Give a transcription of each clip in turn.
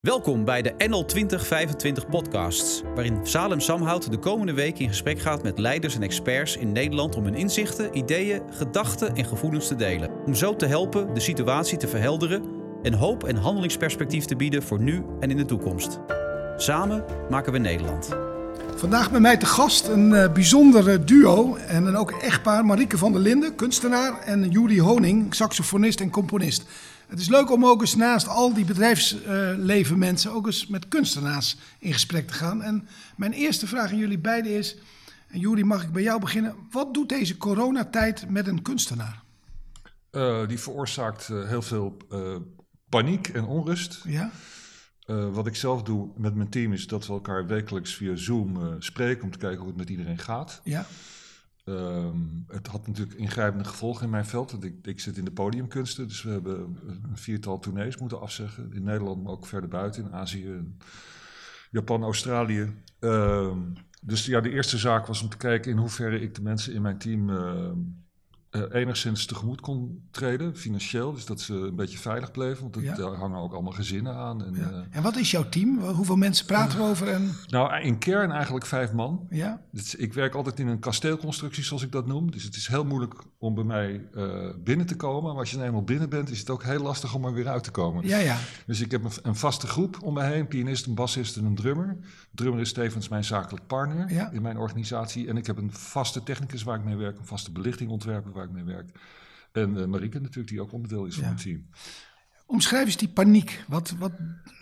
Welkom bij de NL 2025 podcasts, waarin Salem Samhout de komende week in gesprek gaat met leiders en experts in Nederland om hun inzichten, ideeën, gedachten en gevoelens te delen. Om zo te helpen de situatie te verhelderen en hoop en handelingsperspectief te bieden voor nu en in de toekomst. Samen maken we Nederland. Vandaag bij mij te gast een uh, bijzonder duo en een ook echtpaar, Marieke van der Linden, kunstenaar, en Juri Honing, saxofonist en componist. Het is leuk om ook eens naast al die bedrijfsleven mensen ook eens met kunstenaars in gesprek te gaan. En mijn eerste vraag aan jullie beiden is, en Juri mag ik bij jou beginnen, wat doet deze coronatijd met een kunstenaar? Uh, die veroorzaakt uh, heel veel uh, paniek en onrust. Ja? wat ik zelf doe met mijn team is dat we elkaar wekelijks via Zoom spreken om te kijken hoe het met iedereen gaat. Ja. Um, het had natuurlijk ingrijpende gevolgen in mijn veld. Want ik, ik, zit in de podiumkunsten, dus we hebben een viertal tournees moeten afzeggen. In Nederland, maar ook verder buiten, in Azië, Japan, Australië. Um, dus ja, de eerste zaak was om te kijken in hoeverre ik de mensen in mijn team uh, uh, enigszins tegemoet kon treden, financieel. Dus dat ze een beetje veilig bleven, want Ja. daar hangen ook allemaal gezinnen aan. En, Ja. eh, En wat is jouw team? Hoeveel mensen praten we over? En, nou, in kern eigenlijk vijf man. ja? Dus ik werk altijd in een kasteelconstructie, zoals ik dat noem. Dus het is heel moeilijk om bij mij eh, binnen te komen. Maar als je dan eenmaal binnen bent, is het ook heel lastig om er weer uit te komen. Ja, ja. Dus ik heb een, een vaste groep om me heen. Een pianist, een bassist en een drummer. Drummer is tevens mijn zakelijk partner Ja. in mijn organisatie. En ik heb een vaste technicus waar ik mee werk. Een vaste belichtingontwerper waar ik mee werk. En eh, Marieke natuurlijk, die ook onderdeel is van mijn team. Omschrijf eens die paniek. Wat, wat,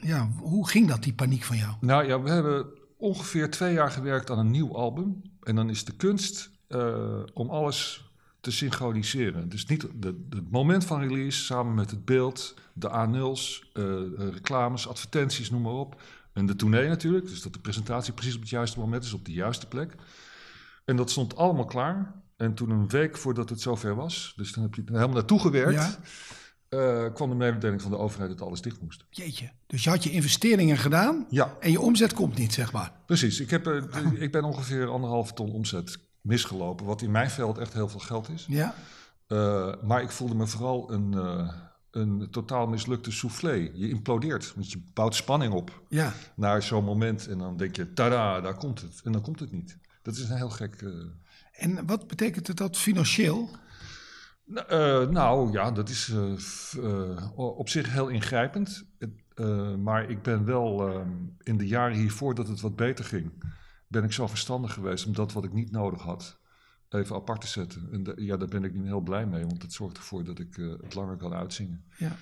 ja, hoe ging dat, die paniek van jou? Nou ja, we hebben ongeveer twee jaar gewerkt aan een nieuw album. En dan is de kunst eh, om alles te synchroniseren. Dus niet het moment van release samen met het beeld, de A0's, eh, reclames, advertenties, noem maar op. En de tournee natuurlijk, dus dat de presentatie precies op het juiste moment is, op de juiste plek. En dat stond allemaal klaar. En toen een week voordat het zover was, dus dan heb je er helemaal naartoe gewerkt, Ja. eh, kwam de mededeling van de overheid dat alles dicht moest. Jeetje. Dus je had je investeringen gedaan Ja, en je omzet komt niet, zeg maar. Precies, ik, heb, eh, ik ben ongeveer anderhalf ton omzet misgelopen, wat in mijn veld echt heel veel geld is. Ja? Eh, maar ik voelde me vooral een, een totaal mislukte soufflé. Je implodeert, want je bouwt spanning op Ja. naar zo'n moment en dan denk je, tada, daar komt het. En dan komt het niet. Dat is een heel gek... En wat betekent het dat financieel? n- eh, nou ja, dat is eh, eh, op zich heel ingrijpend. Maar ik ben wel ehm, in de jaren hiervoor dat het wat beter ging, ben ik zo verstandig geweest om dat wat ik niet nodig had even apart te zetten. En ja, daar ben ik nu heel blij mee, want het zorgt ervoor dat ik het langer kan uitzingen. Ja.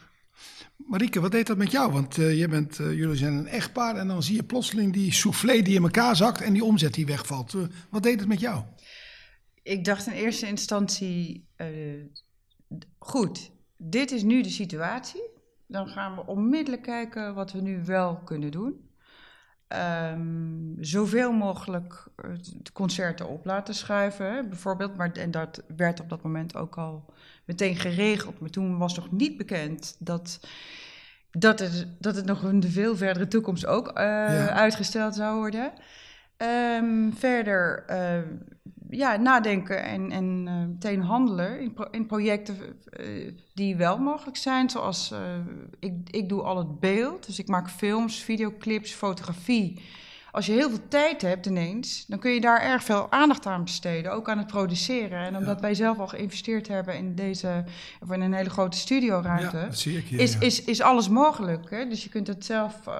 Marieke, wat deed dat met jou? Want je bent, jullie zijn een echtpaar en dan zie je plotseling die soufflé die in elkaar zakt en die omzet die wegvalt. Wat deed het met jou? Ik dacht in eerste instantie, eh, goed, dit is nu de situatie. Dan gaan we onmiddellijk kijken wat we nu wel kunnen doen. Ehm, zoveel mogelijk eh, concerten op laten schuiven, hè, bijvoorbeeld. Maar, en dat werd op dat moment ook al meteen geregeld. Maar toen was nog niet bekend dat, dat, het, dat het nog in de veel verdere toekomst ook eh, Ja. uitgesteld zou worden. Ehm, verder ja, nadenken en, en eh, meteen handelen in, pro- in projecten eh, die wel mogelijk zijn. Zoals eh, ik, ik doe al het beeld, dus ik maak films, videoclips, fotografie. Als je heel veel tijd hebt ineens, dan kun je daar erg veel aandacht aan besteden, ook aan het produceren. En omdat wij zelf al geïnvesteerd hebben in deze, of in een hele grote studioruimte, Ja, dat zie ik hier. is, ja. is, is alles mogelijk. Hè? Dus je kunt het zelf eh,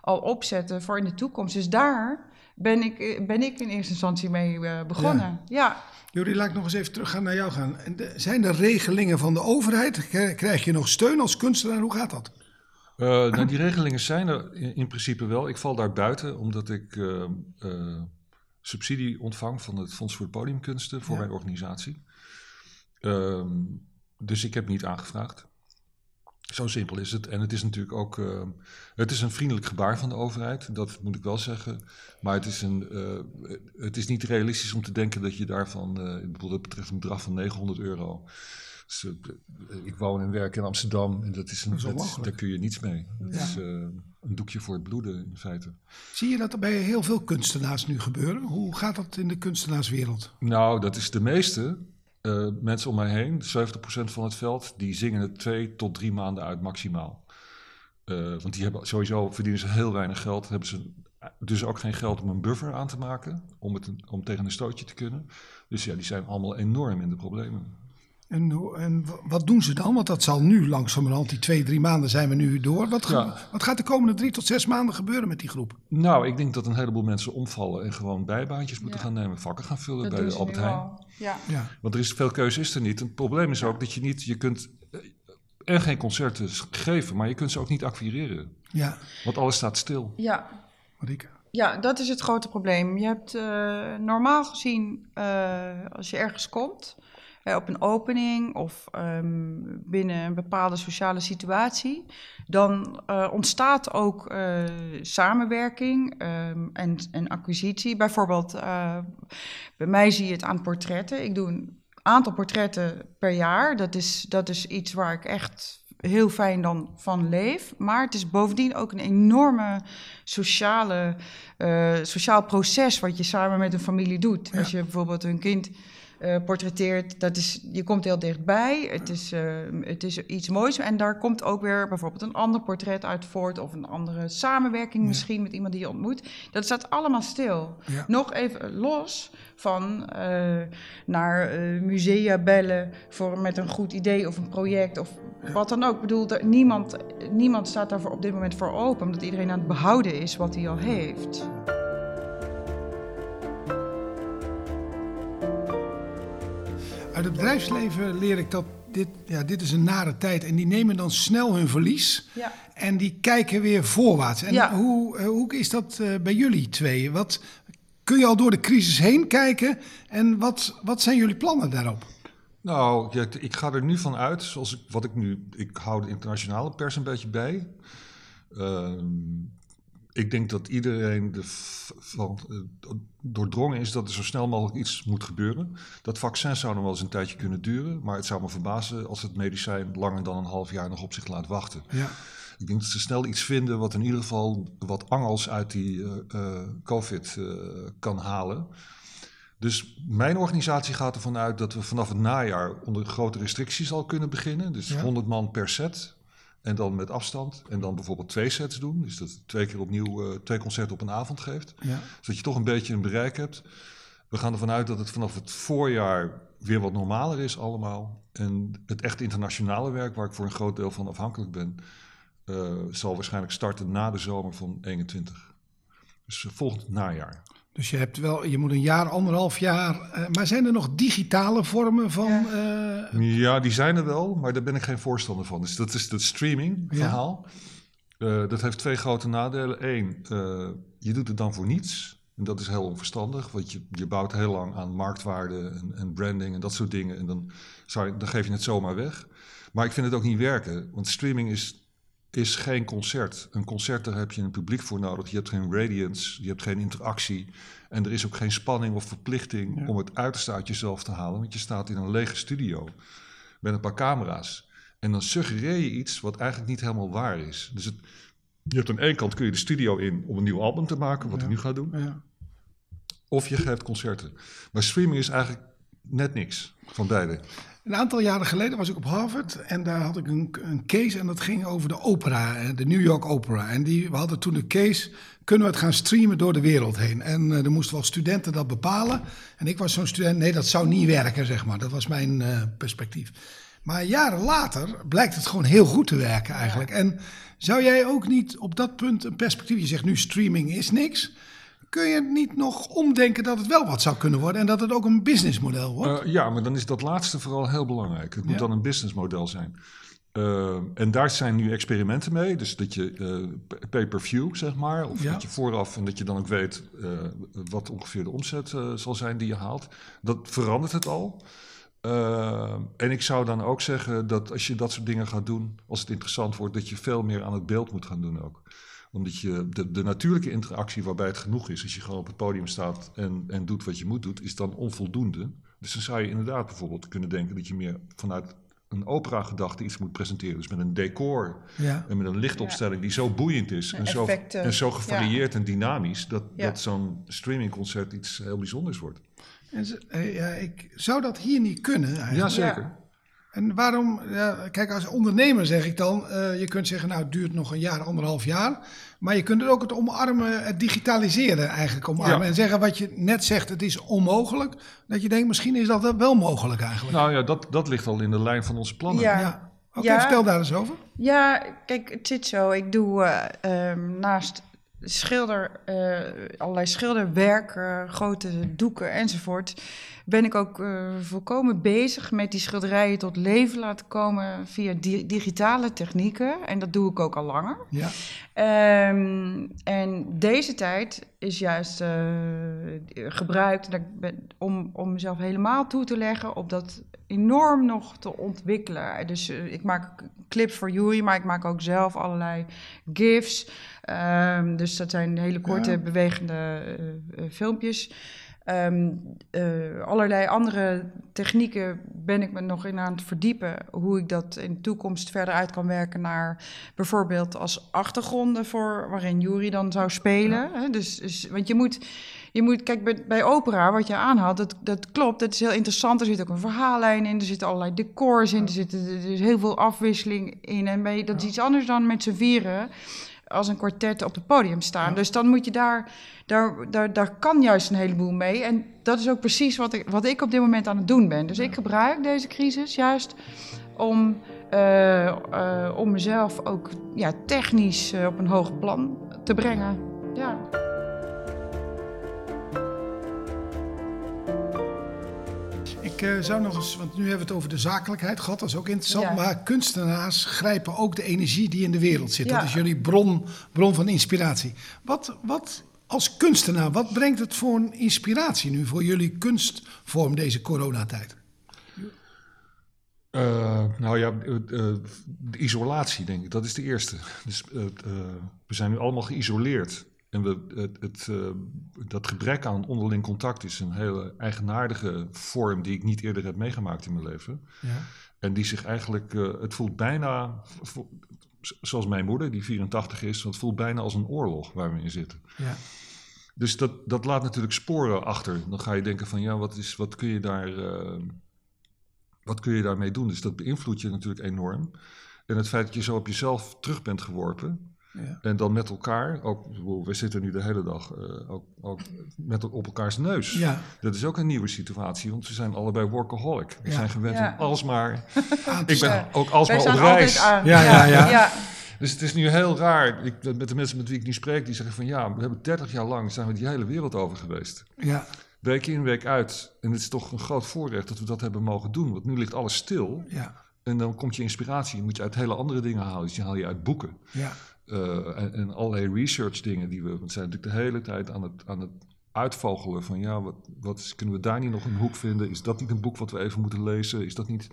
al opzetten voor in de toekomst. Dus daar ben ik, eh, ben ik in eerste instantie mee eh, begonnen. Ja. Jullie, laat ik nog eens even terug gaan naar jou gaan. Zijn er regelingen van de overheid? Krijg je nog steun als kunstenaar? Hoe gaat dat? Eh, nou, die regelingen zijn er in, in principe wel. Ik val daar buiten omdat ik eh, eh, subsidie ontvang van het Fonds voor Podiumkunsten voor Ja. mijn organisatie. Ehm, dus ik heb niet aangevraagd. Zo simpel is het. En het is natuurlijk ook eh, het is een vriendelijk gebaar van de overheid, dat moet ik wel zeggen. Maar het is, een, eh, het is niet realistisch om te denken dat je daarvan, eh, ik bedoel, dat betreft een bedrag van 900 euro. Dus, ik woon en werk in Amsterdam en dat is een, Dat is daar kun je niets mee. Dat Ja. is een doekje voor het bloeden in feite. Zie je dat er bij heel veel kunstenaars nu gebeuren? Hoe gaat dat in de kunstenaarswereld? Nou, dat is de meeste eh, mensen om mij heen, 70% van het veld, die zingen het twee tot drie maanden uit maximaal. Eh, want die hebben sowieso verdienen ze heel weinig geld. Hebben ze dus ook geen geld om een buffer aan te maken. Om, het, om tegen een stootje te kunnen. Dus ja, die zijn allemaal enorm in de problemen. En, en wa- wat doen ze dan? Want dat zal nu langzamerhand, die twee, drie maanden zijn we nu door. Wat, Ja. wat gaat de komende drie tot zes maanden gebeuren met die groep? Nou, ik denk dat een heleboel mensen omvallen en gewoon bijbaantjes moeten Ja. gaan nemen. Vakken gaan vullen Dat bij Albert Heijn. al. Ja. Ja. Want er is veel keuze is er niet. Het probleem is ook dat je niet, je kunt eh, en geen concerten geven, maar je kunt ze ook niet acquireren. Ja, Want alles staat stil. ja, Marieke. Ja, dat is het grote probleem. Je hebt eh, normaal gezien, eh, als je ergens komt, eh, op een opening of ehm, binnen een bepaalde sociale situatie, dan eh, ontstaat ook eh, samenwerking ehm, en, en acquisitie. Bijvoorbeeld, bij mij zie je het aan portretten. Ik doe een aantal portretten per jaar. Dat is, dat is iets waar ik echt heel fijn dan van leef. Maar het is bovendien ook een enorme sociale, sociaal proces wat je samen met een familie doet. Als je bijvoorbeeld een kind eh, portretteert, dat is, je komt heel dichtbij. Het is, eh, het is iets moois. En daar komt ook weer bijvoorbeeld een ander portret uit voort. Of een andere samenwerking misschien met iemand die je ontmoet. Dat staat allemaal stil. Ja. Nog even los van eh, naar musea bellen voor, met een goed idee of een project of wat dan ook. Ik bedoel, er- niemand, niemand staat daarvoor op dit moment voor open, omdat iedereen aan het behouden is wat hij al heeft. Uit het bedrijfsleven leer ik dat dit, ja, dit is een nare tijd. En die nemen dan snel hun verlies. Ja. En die kijken weer voorwaarts. En Ja. hoe, eh, hoe is dat eh, bij jullie twee? Wat, kun je al door de crisis heen kijken? En wat, wat zijn jullie plannen daarop? Nou, ja, ik ga er nu van uit, zoals ik, wat ik nu... Ik hou de internationale pers een beetje bij. Ehm, ik denk dat iedereen ervan eh, doordrongen is dat er zo snel mogelijk iets moet gebeuren. Dat vaccin zou nog wel eens een tijdje kunnen duren, maar het zou me verbazen als het medicijn langer dan een half jaar nog op zich laat wachten. Ja. Ik denk dat ze snel iets vinden wat in ieder geval wat angels uit die eh, eh, COVID kan halen. Dus mijn organisatie gaat ervan uit dat we vanaf het najaar onder grote restricties al kunnen beginnen. Dus Ja. 100 man per set. En dan met afstand. En dan bijvoorbeeld twee sets doen. Dus dat twee keer opnieuw eh, twee concerten op een avond geeft. Ja. Zodat je toch een beetje een bereik hebt. We gaan ervan uit dat het vanaf het voorjaar weer wat normaler is allemaal. En het echt internationale werk, waar ik voor een groot deel van afhankelijk ben, eh, zal waarschijnlijk starten na de zomer van 21. Dus eh, volgend najaar. Dus je, hebt wel, je moet een jaar, anderhalf jaar. eh, maar zijn er nog digitale vormen van. eh, Ja, die zijn er wel, maar daar ben ik geen voorstander van. Dus dat is het streaming verhaal. Eh, dat heeft twee grote nadelen. Eén, eh, je doet het dan voor niets. En dat is heel onverstandig, want je, je bouwt heel lang aan marktwaarde en, en branding en dat soort dingen. En dan, zou je, dan geef je het zomaar weg. Maar ik vind het ook niet werken, want streaming is, is geen concert. Een concert, daar heb je een publiek voor nodig. Je hebt geen radiance, je hebt geen interactie. En er is ook geen spanning of verplichting om het uiterste uit jezelf te halen. Want je staat in een lege studio met een paar camera's. En dan suggereer je iets wat eigenlijk niet helemaal waar is. Dus het, je hebt aan één kant kun je de studio in om een nieuw album te maken, wat ik nu ga doen. ja. Of je geeft concerten. Maar streaming is eigenlijk net niks van beide. Een aantal jaren geleden was ik op Harvard en daar had ik een, een case en dat ging over de opera, eh, de New York Opera. En die, we hadden toen de case, kunnen we het gaan streamen door de wereld heen? En eh, er moesten wel studenten dat bepalen. En ik was zo'n student, nee dat zou niet werken zeg maar. Dat was mijn eh, perspectief. Maar jaren later blijkt het gewoon heel goed te werken eigenlijk. En zou jij ook niet op dat punt een perspectief, je zegt nu streaming is niks. Kun je niet nog omdenken dat het wel wat zou kunnen worden en dat het ook een businessmodel wordt? Eh, ja, maar dan is dat laatste vooral heel belangrijk. Het moet Ja. dan een businessmodel zijn. Eh, en daar zijn nu experimenten mee. Dus dat je eh, p- pay-per-view, zeg maar. Of Ja. dat je vooraf en dat je dan ook weet eh, wat ongeveer de omzet eh, zal zijn die je haalt. Dat verandert het al. Eh, en ik zou dan ook zeggen dat als je dat soort dingen gaat doen, als het interessant wordt, dat je veel meer aan het beeld moet gaan doen ook. Omdat je de, de natuurlijke interactie waarbij het genoeg is, als je gewoon op het podium staat en, en doet wat je moet doen, is dan onvoldoende. Dus dan zou je inderdaad bijvoorbeeld kunnen denken dat je meer vanuit een opera-gedachte iets moet presenteren. Dus met een decor Ja. en met een lichtopstelling die zo boeiend is en zo, en zo gevarieerd en dynamisch, dat, Ja. dat zo'n streamingconcert iets heel bijzonders wordt. En ze- eh, ja, ik zou dat hier niet kunnen eigenlijk. Jazeker. En waarom, ja, kijk, als ondernemer zeg ik dan, uh, je kunt zeggen, nou, het duurt nog een jaar, anderhalf jaar. Maar je kunt er ook het omarmen, het digitaliseren eigenlijk omarmen. Ja. En zeggen wat je net zegt, het is onmogelijk. Dat je denkt, misschien is dat wel mogelijk eigenlijk. Nou ja, dat, dat ligt al in de lijn van onze plannen. Ja. ja. Oké, okay, vertel daar eens over. Ja, kijk, het zit zo. Ik doe uh, um, naast schilder, uh, allerlei schilderwerk, uh, grote doeken enzovoort, ben ik ook uh, volkomen bezig met die schilderijen tot leven laten komen via di digitale technieken. En dat doe ik ook al langer. Ja. Um, en deze tijd is juist gebruikt om, om mezelf helemaal toe te leggen op dat enorm nog te ontwikkelen. Dus ik maak clips voor Jury, maar ik maak ook zelf allerlei GIFs. Um, dus dat zijn hele korte, ja. bewegende uh, filmpjes. Um, uh, allerlei andere technieken ben ik me nog in aan het verdiepen. Hoe ik dat in de toekomst verder uit kan werken naar bijvoorbeeld als achtergronden voor waarin Jury dan zou spelen. Ja. Dus, dus, want je moet, je moet, kijk, bij, bij opera, wat je aanhaalt, dat, dat klopt. Dat is heel interessant. Er zit ook een verhaallijn in, er zitten allerlei decors in, er zit er is heel veel afwisseling in. En bij, dat is iets anders dan met z'n vieren als een kwartet op het podium staan. Ja. Dus dan moet je daar, daar, daar, daar kan juist een heleboel mee. En dat is ook precies wat ik, wat ik op dit moment aan het doen ben. Dus ja. ik gebruik deze crisis juist om, uh, uh, om mezelf ook ja, technisch uh, op een hoog plan te brengen. Ja. Uh, zou nog eens, want nu hebben we het over de zakelijkheid gehad, dat is ook interessant. Ja. Maar kunstenaars grijpen ook de energie die in de wereld zit. Ja. Dat is jullie bron, bron van inspiratie. Wat, wat als kunstenaar, wat brengt het voor een inspiratie nu voor jullie kunstvorm deze coronatijd? Uh, nou ja, uh, de isolatie denk ik, dat is de eerste. Dus, we zijn nu allemaal geïsoleerd. En we, het, het, uh, dat gebrek aan onderling contact is een hele eigenaardige vorm die ik niet eerder heb meegemaakt in mijn leven. Ja. En die zich eigenlijk, uh, het voelt bijna, zoals mijn moeder, die 84 is, het voelt bijna als een oorlog waar we in zitten. Ja. Dus dat, dat laat natuurlijk sporen achter. Dan ga je denken van ja, wat, is, wat, kun je daar, uh, wat kun je daarmee doen? Dus dat beïnvloedt je natuurlijk enorm. En het feit dat je zo op jezelf terug bent geworpen, ja. En dan met elkaar, ook, we zitten nu de hele dag uh, ook, ook, met op elkaars neus. Ja. Dat is ook een nieuwe situatie, want we zijn allebei workaholic. We ja. zijn gewend om alsmaar, ik ben ook alsmaar op reis. Ja, ja, ja. Dus het is nu heel raar, ik, met de mensen met wie ik nu spreek, die zeggen van ja, we hebben 30 jaar lang zijn we die hele wereld over geweest. Ja. Week in, week uit. En het is toch een groot voorrecht dat we dat hebben mogen doen, want nu ligt alles stil. Ja. En dan komt je inspiratie, moet je uit hele andere dingen halen. Dus je haal je uit boeken. Ja. Uh, en, en, allerlei research dingen die we. Want we zijn natuurlijk de hele tijd aan het, aan het uitvogelen van ja, wat, wat is, kunnen we daar niet nog een hoek vinden? Is dat niet een boek wat we even moeten lezen? Is dat niet.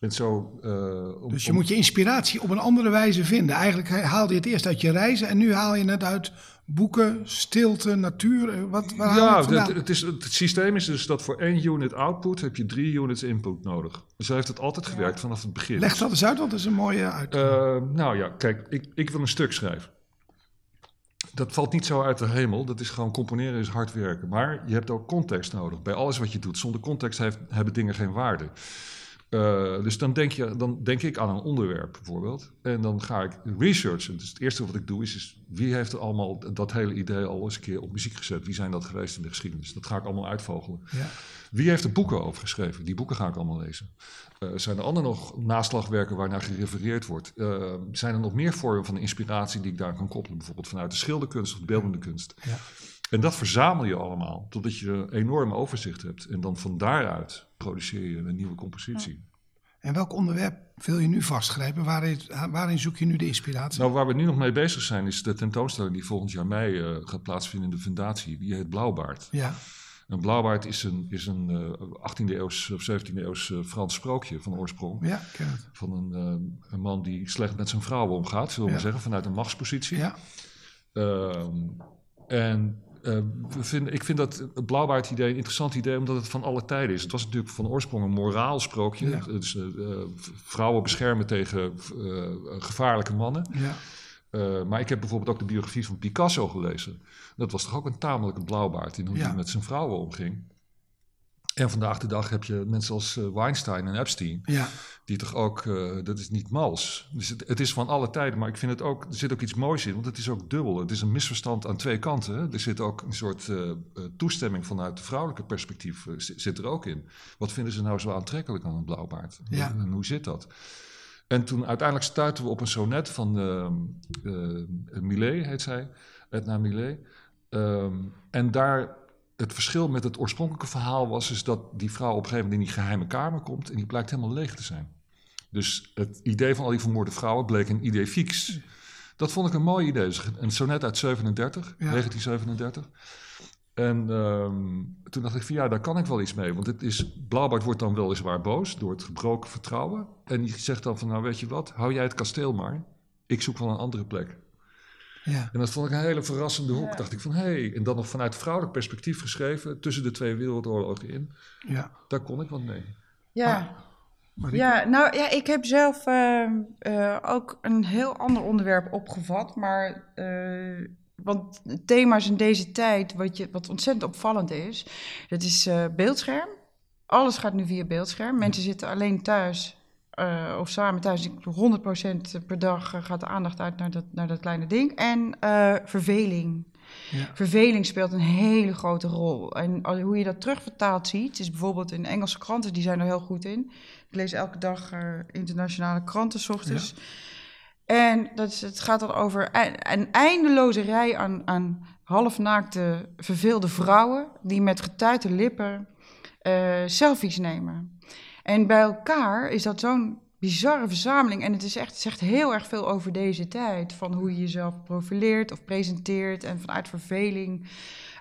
En zo, uh, om, dus je om... moet je inspiratie op een andere wijze vinden. Eigenlijk haalde je het eerst uit je reizen en nu haal je het uit boeken, stilte, natuur? Eh, wat, waar ja, het, het, is, het systeem is dus dat voor één unit output heb je drie units input nodig. Dus heeft het altijd gewerkt ja. vanaf het begin. Leg dat eens uit, want dat is een mooie uit. Uh, nou ja, kijk, ik, ik wil een stuk schrijven. Dat valt niet zo uit de hemel. Dat is gewoon componeren is hard werken. Maar je hebt ook context nodig bij alles wat je doet. Zonder context heeft, hebben dingen geen waarde. Uh, dus dan denk, je, dan denk ik aan een onderwerp bijvoorbeeld. En dan ga ik researchen. Dus het eerste wat ik doe is, is, wie heeft er allemaal dat hele idee al eens een keer op muziek gezet? Wie zijn dat geweest in de geschiedenis? Dat ga ik allemaal uitvogelen. Ja. Wie heeft er boeken over geschreven? Die boeken ga ik allemaal lezen. Uh, zijn er andere nog naslagwerken waarnaar gerefereerd wordt? Uh, zijn er nog meer vormen van inspiratie die ik daar kan koppelen? Bijvoorbeeld vanuit de schilderkunst of de beeldende kunst. Ja. En dat verzamel je allemaal totdat je een enorm overzicht hebt. En dan van daaruit produceer je een nieuwe compositie. En welk onderwerp wil je nu vastgrijpen? Waarin, waarin, zoek je nu de inspiratie? Nou, waar we nu nog mee bezig zijn, is de tentoonstelling die volgend jaar mei uh, gaat plaatsvinden in de fundatie. Die heet Blauwbaard. Ja. Een blauwbaard is een, is een uh, 18e eeuws of 17e eeuws uh, Frans sprookje van oorsprong. Ja, ken het. Van een, een man die slecht met zijn vrouw omgaat, zullen we ja. zeggen, vanuit een machtspositie. Ja. Ehm, en uh, vind, ik vind dat het blauwbaard-idee een interessant idee, omdat het van alle tijden is. Het was natuurlijk van oorsprong een moraal sprookje. Ja. Dus, uh, vrouwen beschermen tegen uh, gevaarlijke mannen. Ja. maar ik heb bijvoorbeeld ook de biografie van Picasso gelezen. Dat was toch ook een tamelijke blauwbaard in hoe hij met zijn vrouwen omging. En vandaag de dag heb je mensen als uh, Weinstein en Epstein, Ja, die toch ook, uh, dat is niet mals. Dus het, het, is van alle tijden, maar ik vind het ook, er zit ook iets moois in, want het is ook dubbel. Het is een misverstand aan twee kanten. Er zit ook een soort uh, toestemming vanuit het vrouwelijke perspectief zit er ook in. Wat vinden ze nou zo aantrekkelijk aan een blauwbaard? Ja. En hoe zit dat? En toen uiteindelijk stuiten we op een sonnet van Millet, heet zij, Edna Millet. Um, en daar het verschil met het oorspronkelijke verhaal was is dat die vrouw op een gegeven moment in die geheime kamer komt en die blijkt helemaal leeg te zijn. Dus het idee van al die vermoorde vrouwen bleek een idee fix. Dat vond ik een mooi idee. Dus een sonnet uit 37, Ja. 1937. En um, toen dacht ik van ja, daar kan ik wel iets mee. Want het is, Blauwbaard wordt dan weliswaar boos door het gebroken vertrouwen. En die zegt dan van nou weet je wat, hou jij het kasteel maar. Ik zoek wel een andere plek. Ja. En dat vond ik een hele verrassende hoek. Dacht ik van hé, hey. en dan nog vanuit vrouwelijk perspectief geschreven, tussen de twee wereldoorlogen in. ja. Daar kon ik wat mee. Ja. Marieke? Ja, nou ja, ik heb zelf eh, eh, ook een heel ander onderwerp opgevat. Maar, eh, want thema's in deze tijd, wat, je, wat ontzettend opvallend is, dat is eh, beeldscherm. Alles gaat nu via beeldscherm. Mensen zitten alleen thuis eh, of samen thuis. 100% per dag eh, gaat de aandacht uit naar dat, naar dat kleine ding. En eh, verveling. Ja. Verveling speelt een hele grote rol. En hoe je dat terugvertaald ziet, is bijvoorbeeld in Engelse kranten, die zijn er heel goed in. Ik lees elke dag internationale kranten, s ochtends. En dat is, het gaat dan over ei- een eindeloze rij aan, aan halfnaakte, verveelde vrouwen... die met getuite lippen eh, selfies nemen. En bij elkaar is dat zo'n bizarre verzameling. En het, is echt, het zegt heel erg veel over deze tijd. Van hoe je jezelf profileert of presenteert. En vanuit verveling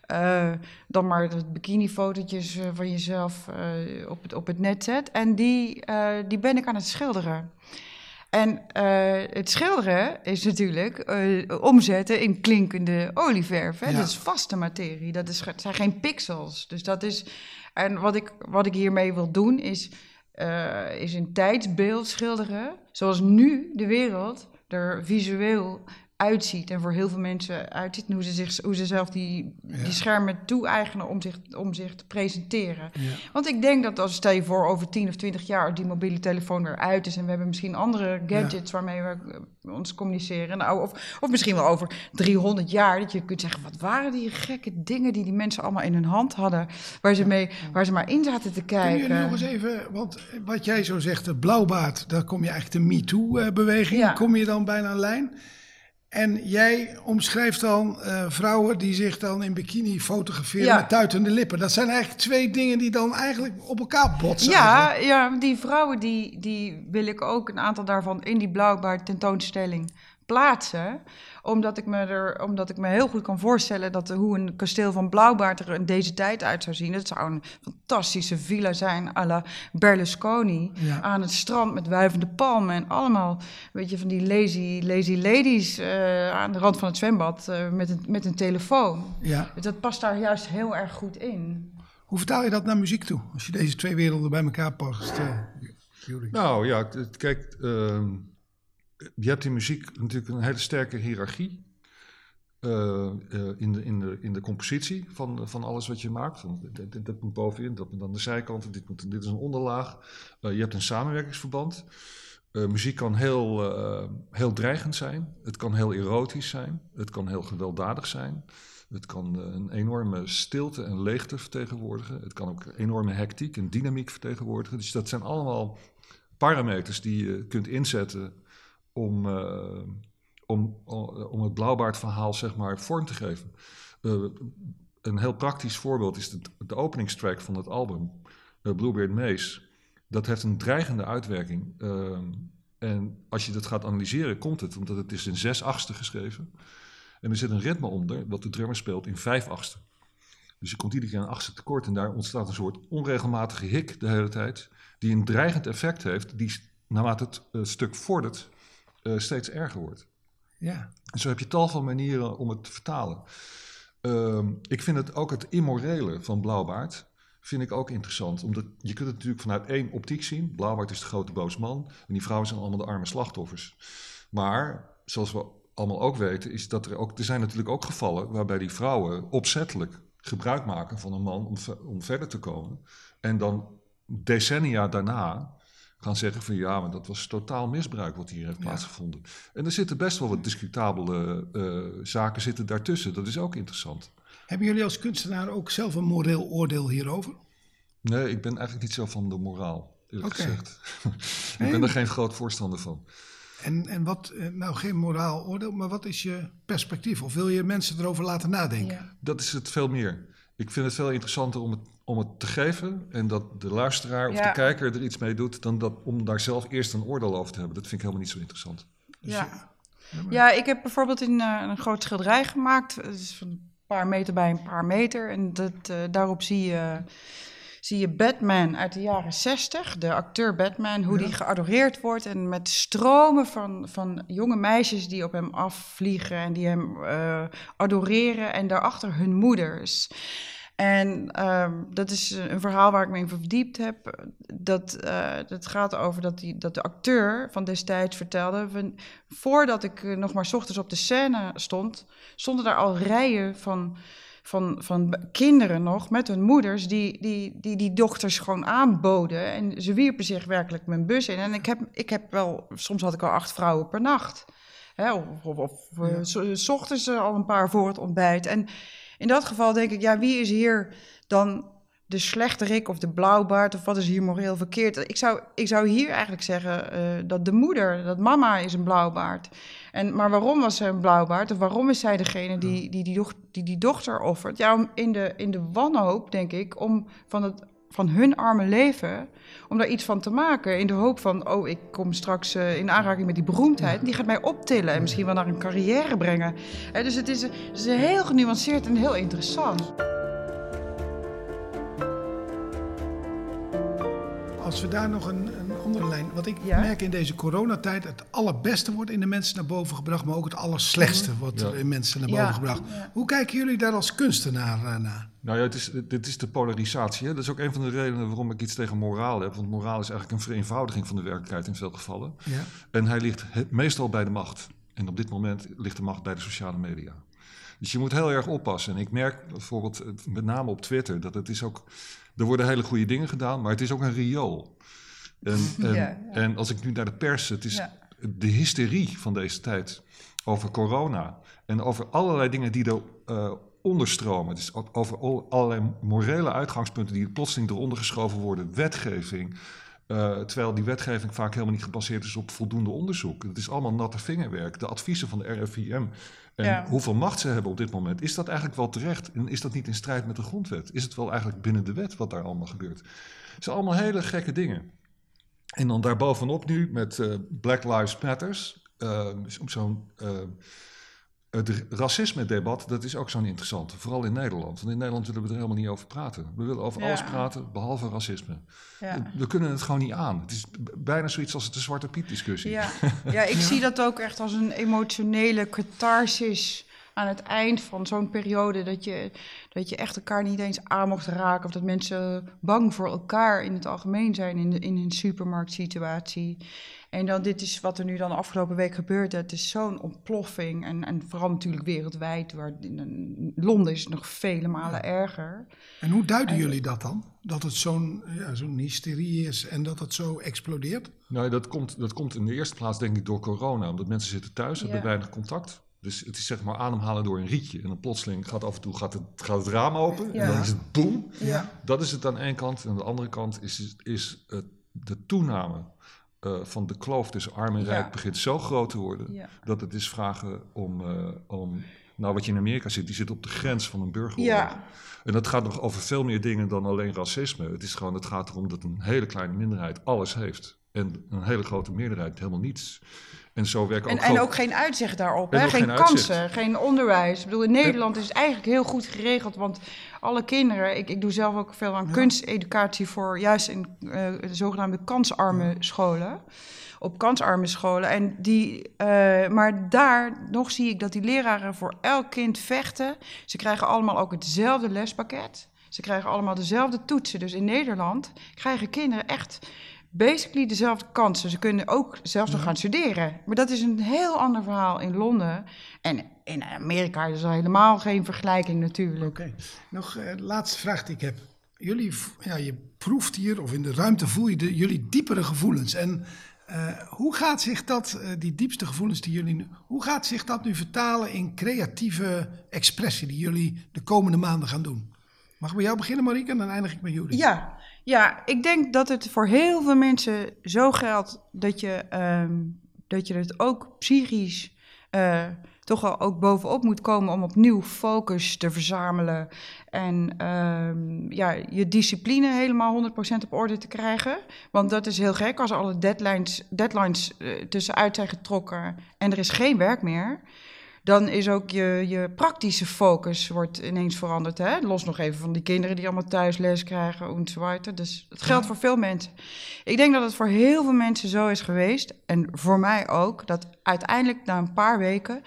eh, dan maar de bikinifotootjes eh, van jezelf eh, op, het, op het net zet. En die, die ben ik aan het schilderen. En het schilderen is natuurlijk omzetten in klinkende olieverf. Hè? Ja. Dat is vaste materie. Dat is, zijn geen pixels. Dus dat is. En wat ik, wat ik hiermee wil doen is, eh, is een tijdsbeeld schilderen. Zoals nu de wereld er visueel uitziet. En voor heel veel mensen uitziet. En hoe ze, zich, hoe ze zelf die, Ja. die schermen toe-eigenen om zich, om zich te presenteren. Ja. Want ik denk dat als stel je voor over 10 of 20 jaar die mobiele telefoon weer uit is en we hebben misschien andere gadgets waarmee we eh, ons communiceren. Nou, of, of misschien wel over 300 jaar dat je kunt zeggen, wat waren die gekke dingen die die mensen allemaal in hun hand hadden, waar ze, mee, waar ze maar in zaten te Kun kijken. je nog eens even, want wat jij zo zegt, de blauwbaard, daar kom je eigenlijk de MeToo-beweging, Ja. kom je dan bijna aan lijn. En jij omschrijft dan eh, vrouwen die zich dan in bikini fotograferen Ja. met tuitende lippen. Dat zijn eigenlijk twee dingen die dan eigenlijk op elkaar botsen. Ja, eigenlijk. ja, die vrouwen die, die wil ik ook een aantal daarvan in die blauwbaard tentoonstelling plaatsen. Omdat ik, me er, omdat ik me heel goed kan voorstellen dat de- hoe een kasteel van Blauwbaard er in deze tijd uit zou zien. Het zou een fantastische villa zijn à la Berlusconi. Ja. Aan het strand met wuivende palmen en allemaal weet je, van die lazy, lazy ladies eh, aan de rand van het zwembad eh, met, een, met een telefoon. Ja. Dat past daar juist heel erg goed in. Hoe vertaal je dat naar muziek toe? Als je deze twee werelden bij elkaar past. eh? Nou ja, kijk, ehm, je hebt in muziek natuurlijk een hele sterke hiërarchie. eh, eh, in, de, in, de, in de compositie van, van alles wat je maakt. Van, dit, moet bovenin, dat moet aan de zijkanten, dit, moet, dit is een onderlaag. Eh, je hebt een samenwerkingsverband. Muziek kan heel, heel dreigend zijn. Het kan heel erotisch zijn. Het kan heel gewelddadig zijn. Het kan een enorme stilte en leegte vertegenwoordigen. Het kan ook enorme hectiek en dynamiek vertegenwoordigen. Dus dat zijn allemaal parameters die je kunt inzetten om, eh, om, om het blauwbaardverhaal zeg maar vorm te geven. Eh, een heel praktisch voorbeeld is de, de openingstrack van het album, eh, Bluebeard Maze. Dat heeft een dreigende uitwerking. En als je dat gaat analyseren, komt het omdat het is in zes achtste geschreven. En er zit een ritme onder, wat de drummer speelt in vijf achtste. Dus je komt iedere keer een achtste tekort en daar ontstaat een soort onregelmatige hik de hele tijd, die een dreigend effect heeft, die naarmate het eh, stuk vordert, eh, steeds erger wordt. Ja. En zo heb je tal van manieren om het te vertalen. Ehm, ik vind het ook het immorele van Blauwbaard vind ik ook interessant. Omdat je kunt het natuurlijk vanuit één optiek zien. Blauwbaard is de grote boos man en die vrouwen zijn allemaal de arme slachtoffers. Maar, zoals we allemaal ook weten, is dat er ook... Er zijn natuurlijk ook gevallen waarbij die vrouwen opzettelijk gebruik maken van een man om, om verder te komen. En dan decennia daarna gaan zeggen van ja, maar dat was totaal misbruik wat hier heeft Ja. plaatsgevonden. En er zitten best wel wat discutabele eh, zaken zitten daartussen. Dat is ook interessant. Hebben jullie als kunstenaar ook zelf een moreel oordeel hierover? Nee, ik ben eigenlijk niet zo van de moraal, eerlijk Oké. gezegd. ik ben er geen groot voorstander van. En, en wat, eh, nou geen moraal oordeel, maar wat is je perspectief? Of wil je mensen erover laten nadenken? Ja. Dat is het veel meer. Ik vind het veel interessanter om het, om het te geven en dat de luisteraar of Ja. de kijker er iets mee doet, dan dat, om daar zelf eerst een oordeel over te hebben. Dat vind ik helemaal niet zo interessant. Dus Ja. je- Ja, ik heb bijvoorbeeld in, eh, een groot schilderij gemaakt. Het is van een paar meter bij een paar meter. En dat, eh, daarop zie je, zie je Batman uit de jaren 60. De acteur Batman, hoe die geadoreerd wordt. En met stromen van, van jonge meisjes die op hem afvliegen. En die hem eh, adoreren. En daarachter hun moeders. En ehm, dat is een verhaal waar ik me in verdiept heb. Dat, eh, dat gaat over dat, die, dat de acteur van destijds vertelde... Van, voordat ik eh, nog maar ochtends op de scène stond... stonden daar al rijen van, van, van kinderen nog met hun moeders... Die, die, die die dochters gewoon aanboden. En ze wierpen zich werkelijk mijn bus in. En ik heb, ik heb wel... Soms had ik al acht vrouwen per nacht. Hè, of of, of eh, ochtends eh, al een paar voor het ontbijt. En in dat geval denk ik, ja, wie is hier dan de slechterik of de blauwbaard of wat is hier moreel verkeerd? Ik zou, ik zou hier eigenlijk zeggen eh, dat de moeder, dat mama is een blauwbaard. En, maar waarom was zij een blauwbaard? Of waarom is zij degene die die, die, die, die dochter offert? Ja, om in, de, in de wanhoop, denk ik, om van, het, van hun arme leven, om daar iets van te maken. In de hoop van, oh, ik kom straks eh, in aanraking met die beroemdheid. Die gaat mij optillen en misschien wel naar een carrière brengen. Hè, dus het is, het is heel genuanceerd en heel interessant. Als we daar nog een andere lijn. Wat ik Ja? merk in deze coronatijd, het allerbeste wordt in de mensen naar boven gebracht, maar ook het allerslechtste wordt Ja. er in mensen naar Ja. boven gebracht. Hoe kijken jullie daar als kunstenaar eh, naar? Nou ja, het is, dit is de polarisatie. Hè? Dat is ook een van de redenen waarom ik iets tegen moraal heb. Want moraal is eigenlijk een vereenvoudiging van de werkelijkheid in veel gevallen. Ja. En hij ligt he- meestal bij de macht. En op dit moment ligt de macht bij de sociale media. Dus je moet heel erg oppassen. En ik merk bijvoorbeeld, eh, met name op Twitter, dat het is ook... Er worden hele goede dingen gedaan, maar het is ook een riool. En, en, Ja, ja. en als ik nu naar de pers... Het is Ja. de hysterie van deze tijd over corona... en over allerlei dingen die er eh, onderstromen. Dus o- over al- allerlei morele uitgangspunten... die plotseling eronder geschoven worden. Wetgeving... Eh, terwijl die wetgeving vaak helemaal niet gebaseerd is op voldoende onderzoek. Het is allemaal natte vingerwerk. De adviezen van de RIVM en Ja. hoeveel macht ze hebben op dit moment. Is dat eigenlijk wel terecht? En is dat niet in strijd met de grondwet? Is het wel eigenlijk binnen de wet wat daar allemaal gebeurt? Het zijn allemaal hele gekke dingen. En dan daarbovenop nu met eh, Black Lives Matters. zo- zo'n, eh, het racisme-debat, dat is ook zo'n interessante. Vooral in Nederland. Want in Nederland willen we er helemaal niet over praten. We willen over Ja. alles praten, behalve racisme. Ja. We kunnen het gewoon niet aan. Het is bijna zoiets als de Zwarte Piet discussie. Ja, ja ik zie dat ook echt als een emotionele catharsis aan het eind van zo'n periode. Dat je, dat je echt elkaar niet eens aan mocht raken. Of dat mensen bang voor elkaar in het algemeen zijn in, de, in een supermarktsituatie. En dan dit is wat er nu dan de afgelopen week gebeurt. Het is zo'n ontploffing. En, en vooral natuurlijk wereldwijd. Waar in Londen is het nog vele malen erger. En hoe duiden jullie dat dan? Dat het zo'n ja, zo'n hysterie is en dat het zo explodeert? Nou, dat komt, dat komt in de eerste plaats denk ik door corona. Omdat mensen zitten thuis, hebben Ja. weinig contact. Dus het is zeg maar ademhalen door een rietje. En dan plotseling gaat af en toe gaat het, gaat het raam open. En dan is het boem. Ja. Dat is het aan één kant. En aan de andere kant is, is het, de toename eh, van de kloof tussen arm en Ja. rijk begint zo groot te worden. Dat het is vragen om, eh, om... Nou, wat je in Amerika zit, die zit op de grens van een burgeroorlog. Ja. En dat gaat nog over veel meer dingen dan alleen racisme. Het, is gewoon, het gaat erom dat een hele kleine minderheid alles heeft. En een hele grote meerderheid helemaal niets. En zo werken En, ook... en ook geen uitzicht daarop. Hè? Geen, kansen, geen onderwijs. Ik bedoel, in Nederland is het eigenlijk heel goed geregeld. Want alle kinderen, ik, ik doe zelf ook veel aan kunsteducatie voor juist in eh, de zogenaamde kansarme scholen. Op kansarme scholen. En die, eh, maar daar nog zie ik dat die leraren voor elk kind vechten. Ze krijgen allemaal ook hetzelfde lespakket. Ze krijgen allemaal dezelfde toetsen. Dus in Nederland krijgen kinderen echt basically dezelfde kansen. Ze kunnen ook zelfs nog gaan studeren. Maar dat is een heel ander verhaal in Londen. En in Amerika is er helemaal geen vergelijking natuurlijk. Nog uh, laatste vraag die ik heb. Jullie, ja, je proeft hier, of in de ruimte voel je de, jullie diepere gevoelens. En uh, hoe gaat zich dat, uh, die diepste gevoelens die jullie nu, hoe gaat zich dat nu vertalen in creatieve expressie die jullie de komende maanden gaan doen? Mag ik bij jou beginnen, Marieke, en dan eindig ik bij jullie. Ja, ja, ik denk dat het voor heel veel mensen zo geldt dat je, um, dat je het ook psychisch uh, toch wel ook bovenop moet komen om opnieuw focus te verzamelen. En um, ja, je discipline helemaal 100% op orde te krijgen. Want dat is heel gek als alle deadlines, deadlines uh, tussenuit zijn getrokken en er is geen werk meer dan is ook je, je praktische focus wordt ineens veranderd. Hè? Los nog even van die kinderen die allemaal thuis les krijgen en zo weiter. Dus het geldt voor veel mensen. Ik denk dat het voor heel veel mensen zo is geweest, en voor mij ook, dat uiteindelijk na een paar weken,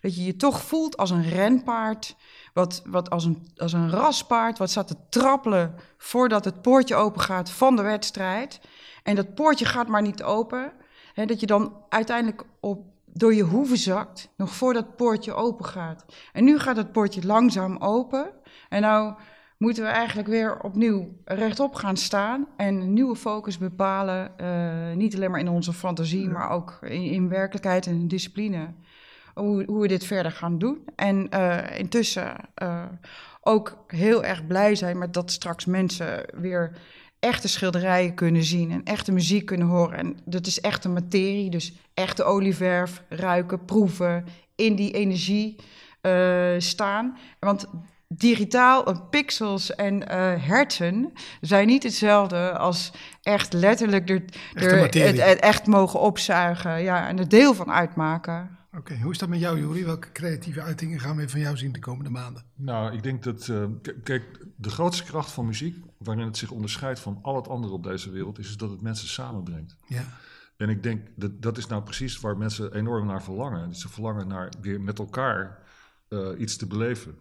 dat je je toch voelt als een renpaard, wat, wat als, een, als een raspaard, wat staat te trappelen voordat het poortje open gaat van de wedstrijd. En dat poortje gaat maar niet open. Hè, dat je dan uiteindelijk op door je hoeven zakt, nog voordat het poortje open gaat. En nu gaat het poortje langzaam open. En nou moeten we eigenlijk weer opnieuw rechtop gaan staan en een nieuwe focus bepalen. Uh, niet alleen maar in onze fantasie, maar ook in, in werkelijkheid en discipline. Hoe, hoe, we dit verder gaan doen. En uh, intussen uh, ook heel erg blij zijn met dat straks mensen weer echte schilderijen kunnen zien en echte muziek kunnen horen. En dat is echte materie, dus echte olieverf, ruiken, proeven, in die energie uh, staan. Want digitaal, pixels en uh, herten zijn niet hetzelfde als echt letterlijk er, er het, het, echt mogen opzuigen ja, en er deel van uitmaken. Oké, okay, hoe is dat met jou, Juri? Welke creatieve uitingen gaan we van jou zien de komende maanden? Nou, ik denk dat, uh, kijk, de grootste kracht van muziek, waarin het zich onderscheidt van al het andere op deze wereld, is dat het mensen samenbrengt. Ja. En ik denk dat dat is nou precies waar mensen enorm naar verlangen. Ze verlangen naar weer met elkaar uh, iets te beleven.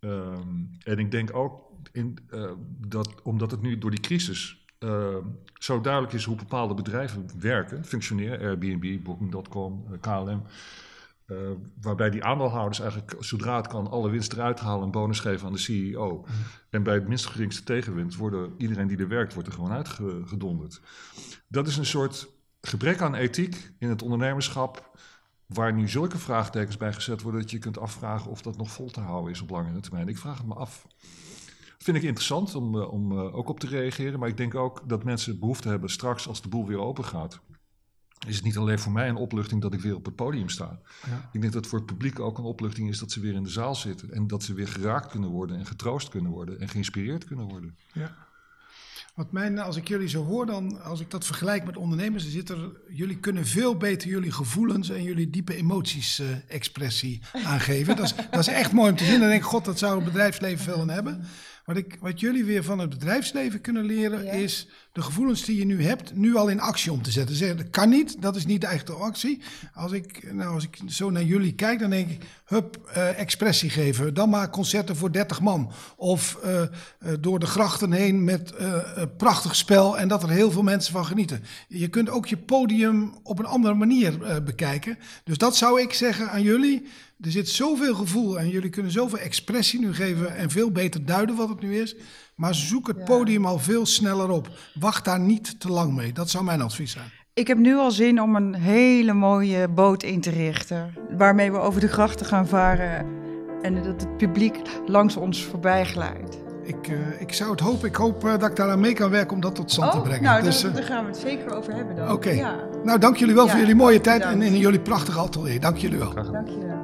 Um, en ik denk ook in, uh, dat omdat het nu door die crisis uh, zo duidelijk is hoe bepaalde bedrijven werken, functioneren, Airbnb, Booking.com, KLM. Uh, waarbij die aandeelhouders eigenlijk, zodra het kan, alle winst eruit halen en bonus geven aan de CEO. Mm. En bij het minst geringste tegenwind worden iedereen die er werkt, wordt er gewoon uitgedonderd. Dat is een soort gebrek aan ethiek in het ondernemerschap, waar nu zulke vraagtekens bij gezet worden dat je kunt afvragen of dat nog vol te houden is op langere termijn. Ik vraag het me af. Vind ik interessant om, uh, om uh, ook op te reageren, maar ik denk ook dat mensen behoefte hebben straks als de boel weer open gaat is het niet alleen voor mij een opluchting dat ik weer op het podium sta. Ja. Ik denk dat het voor het publiek ook een opluchting is dat ze weer in de zaal zitten. En dat ze weer geraakt kunnen worden en getroost kunnen worden en geïnspireerd kunnen worden. Ja. Wat mijn, als ik jullie zo hoor, dan, als ik dat vergelijk met ondernemers, dan zit er, jullie kunnen veel beter jullie gevoelens en jullie diepe emoties uh, expressie aangeven. dat, is, dat is echt mooi om te zien. Dan denk ik, god, dat zou het bedrijfsleven veel aan hebben. Wat, ik, wat jullie weer van het bedrijfsleven kunnen leren, ja. is de gevoelens die je nu hebt, nu al in actie om te zetten. Zeggen, dat kan niet, dat is niet de echte actie. Als ik, nou, als ik zo naar jullie kijk, dan denk ik, hup, uh, expressie geven. Dan maar concerten voor 30 man. Of uh, uh, door de grachten heen met prachtig spel en dat er heel veel mensen van genieten. Je kunt ook je podium op een andere manier bekijken. Dus dat zou ik zeggen aan jullie. Er zit zoveel gevoel en jullie kunnen zoveel expressie nu geven en veel beter duiden wat het nu is. Maar zoek het podium al veel sneller op. Wacht daar niet te lang mee. Dat zou mijn advies zijn. Ik heb nu al zin om een hele mooie boot in te richten. Waarmee we over de grachten gaan varen. En dat het publiek langs ons voorbij glijdt. Ik, uh, ik zou het hopen. Ik hoop uh, dat ik daaraan mee kan werken om dat tot stand oh, te brengen. Nou, dus, daar, uh, daar gaan we het zeker over hebben dan. Oké. Okay. Ja. Nou, dank jullie wel ja, voor jullie mooie tijd en, en jullie prachtige atelier. Dank jullie wel. Dank je wel.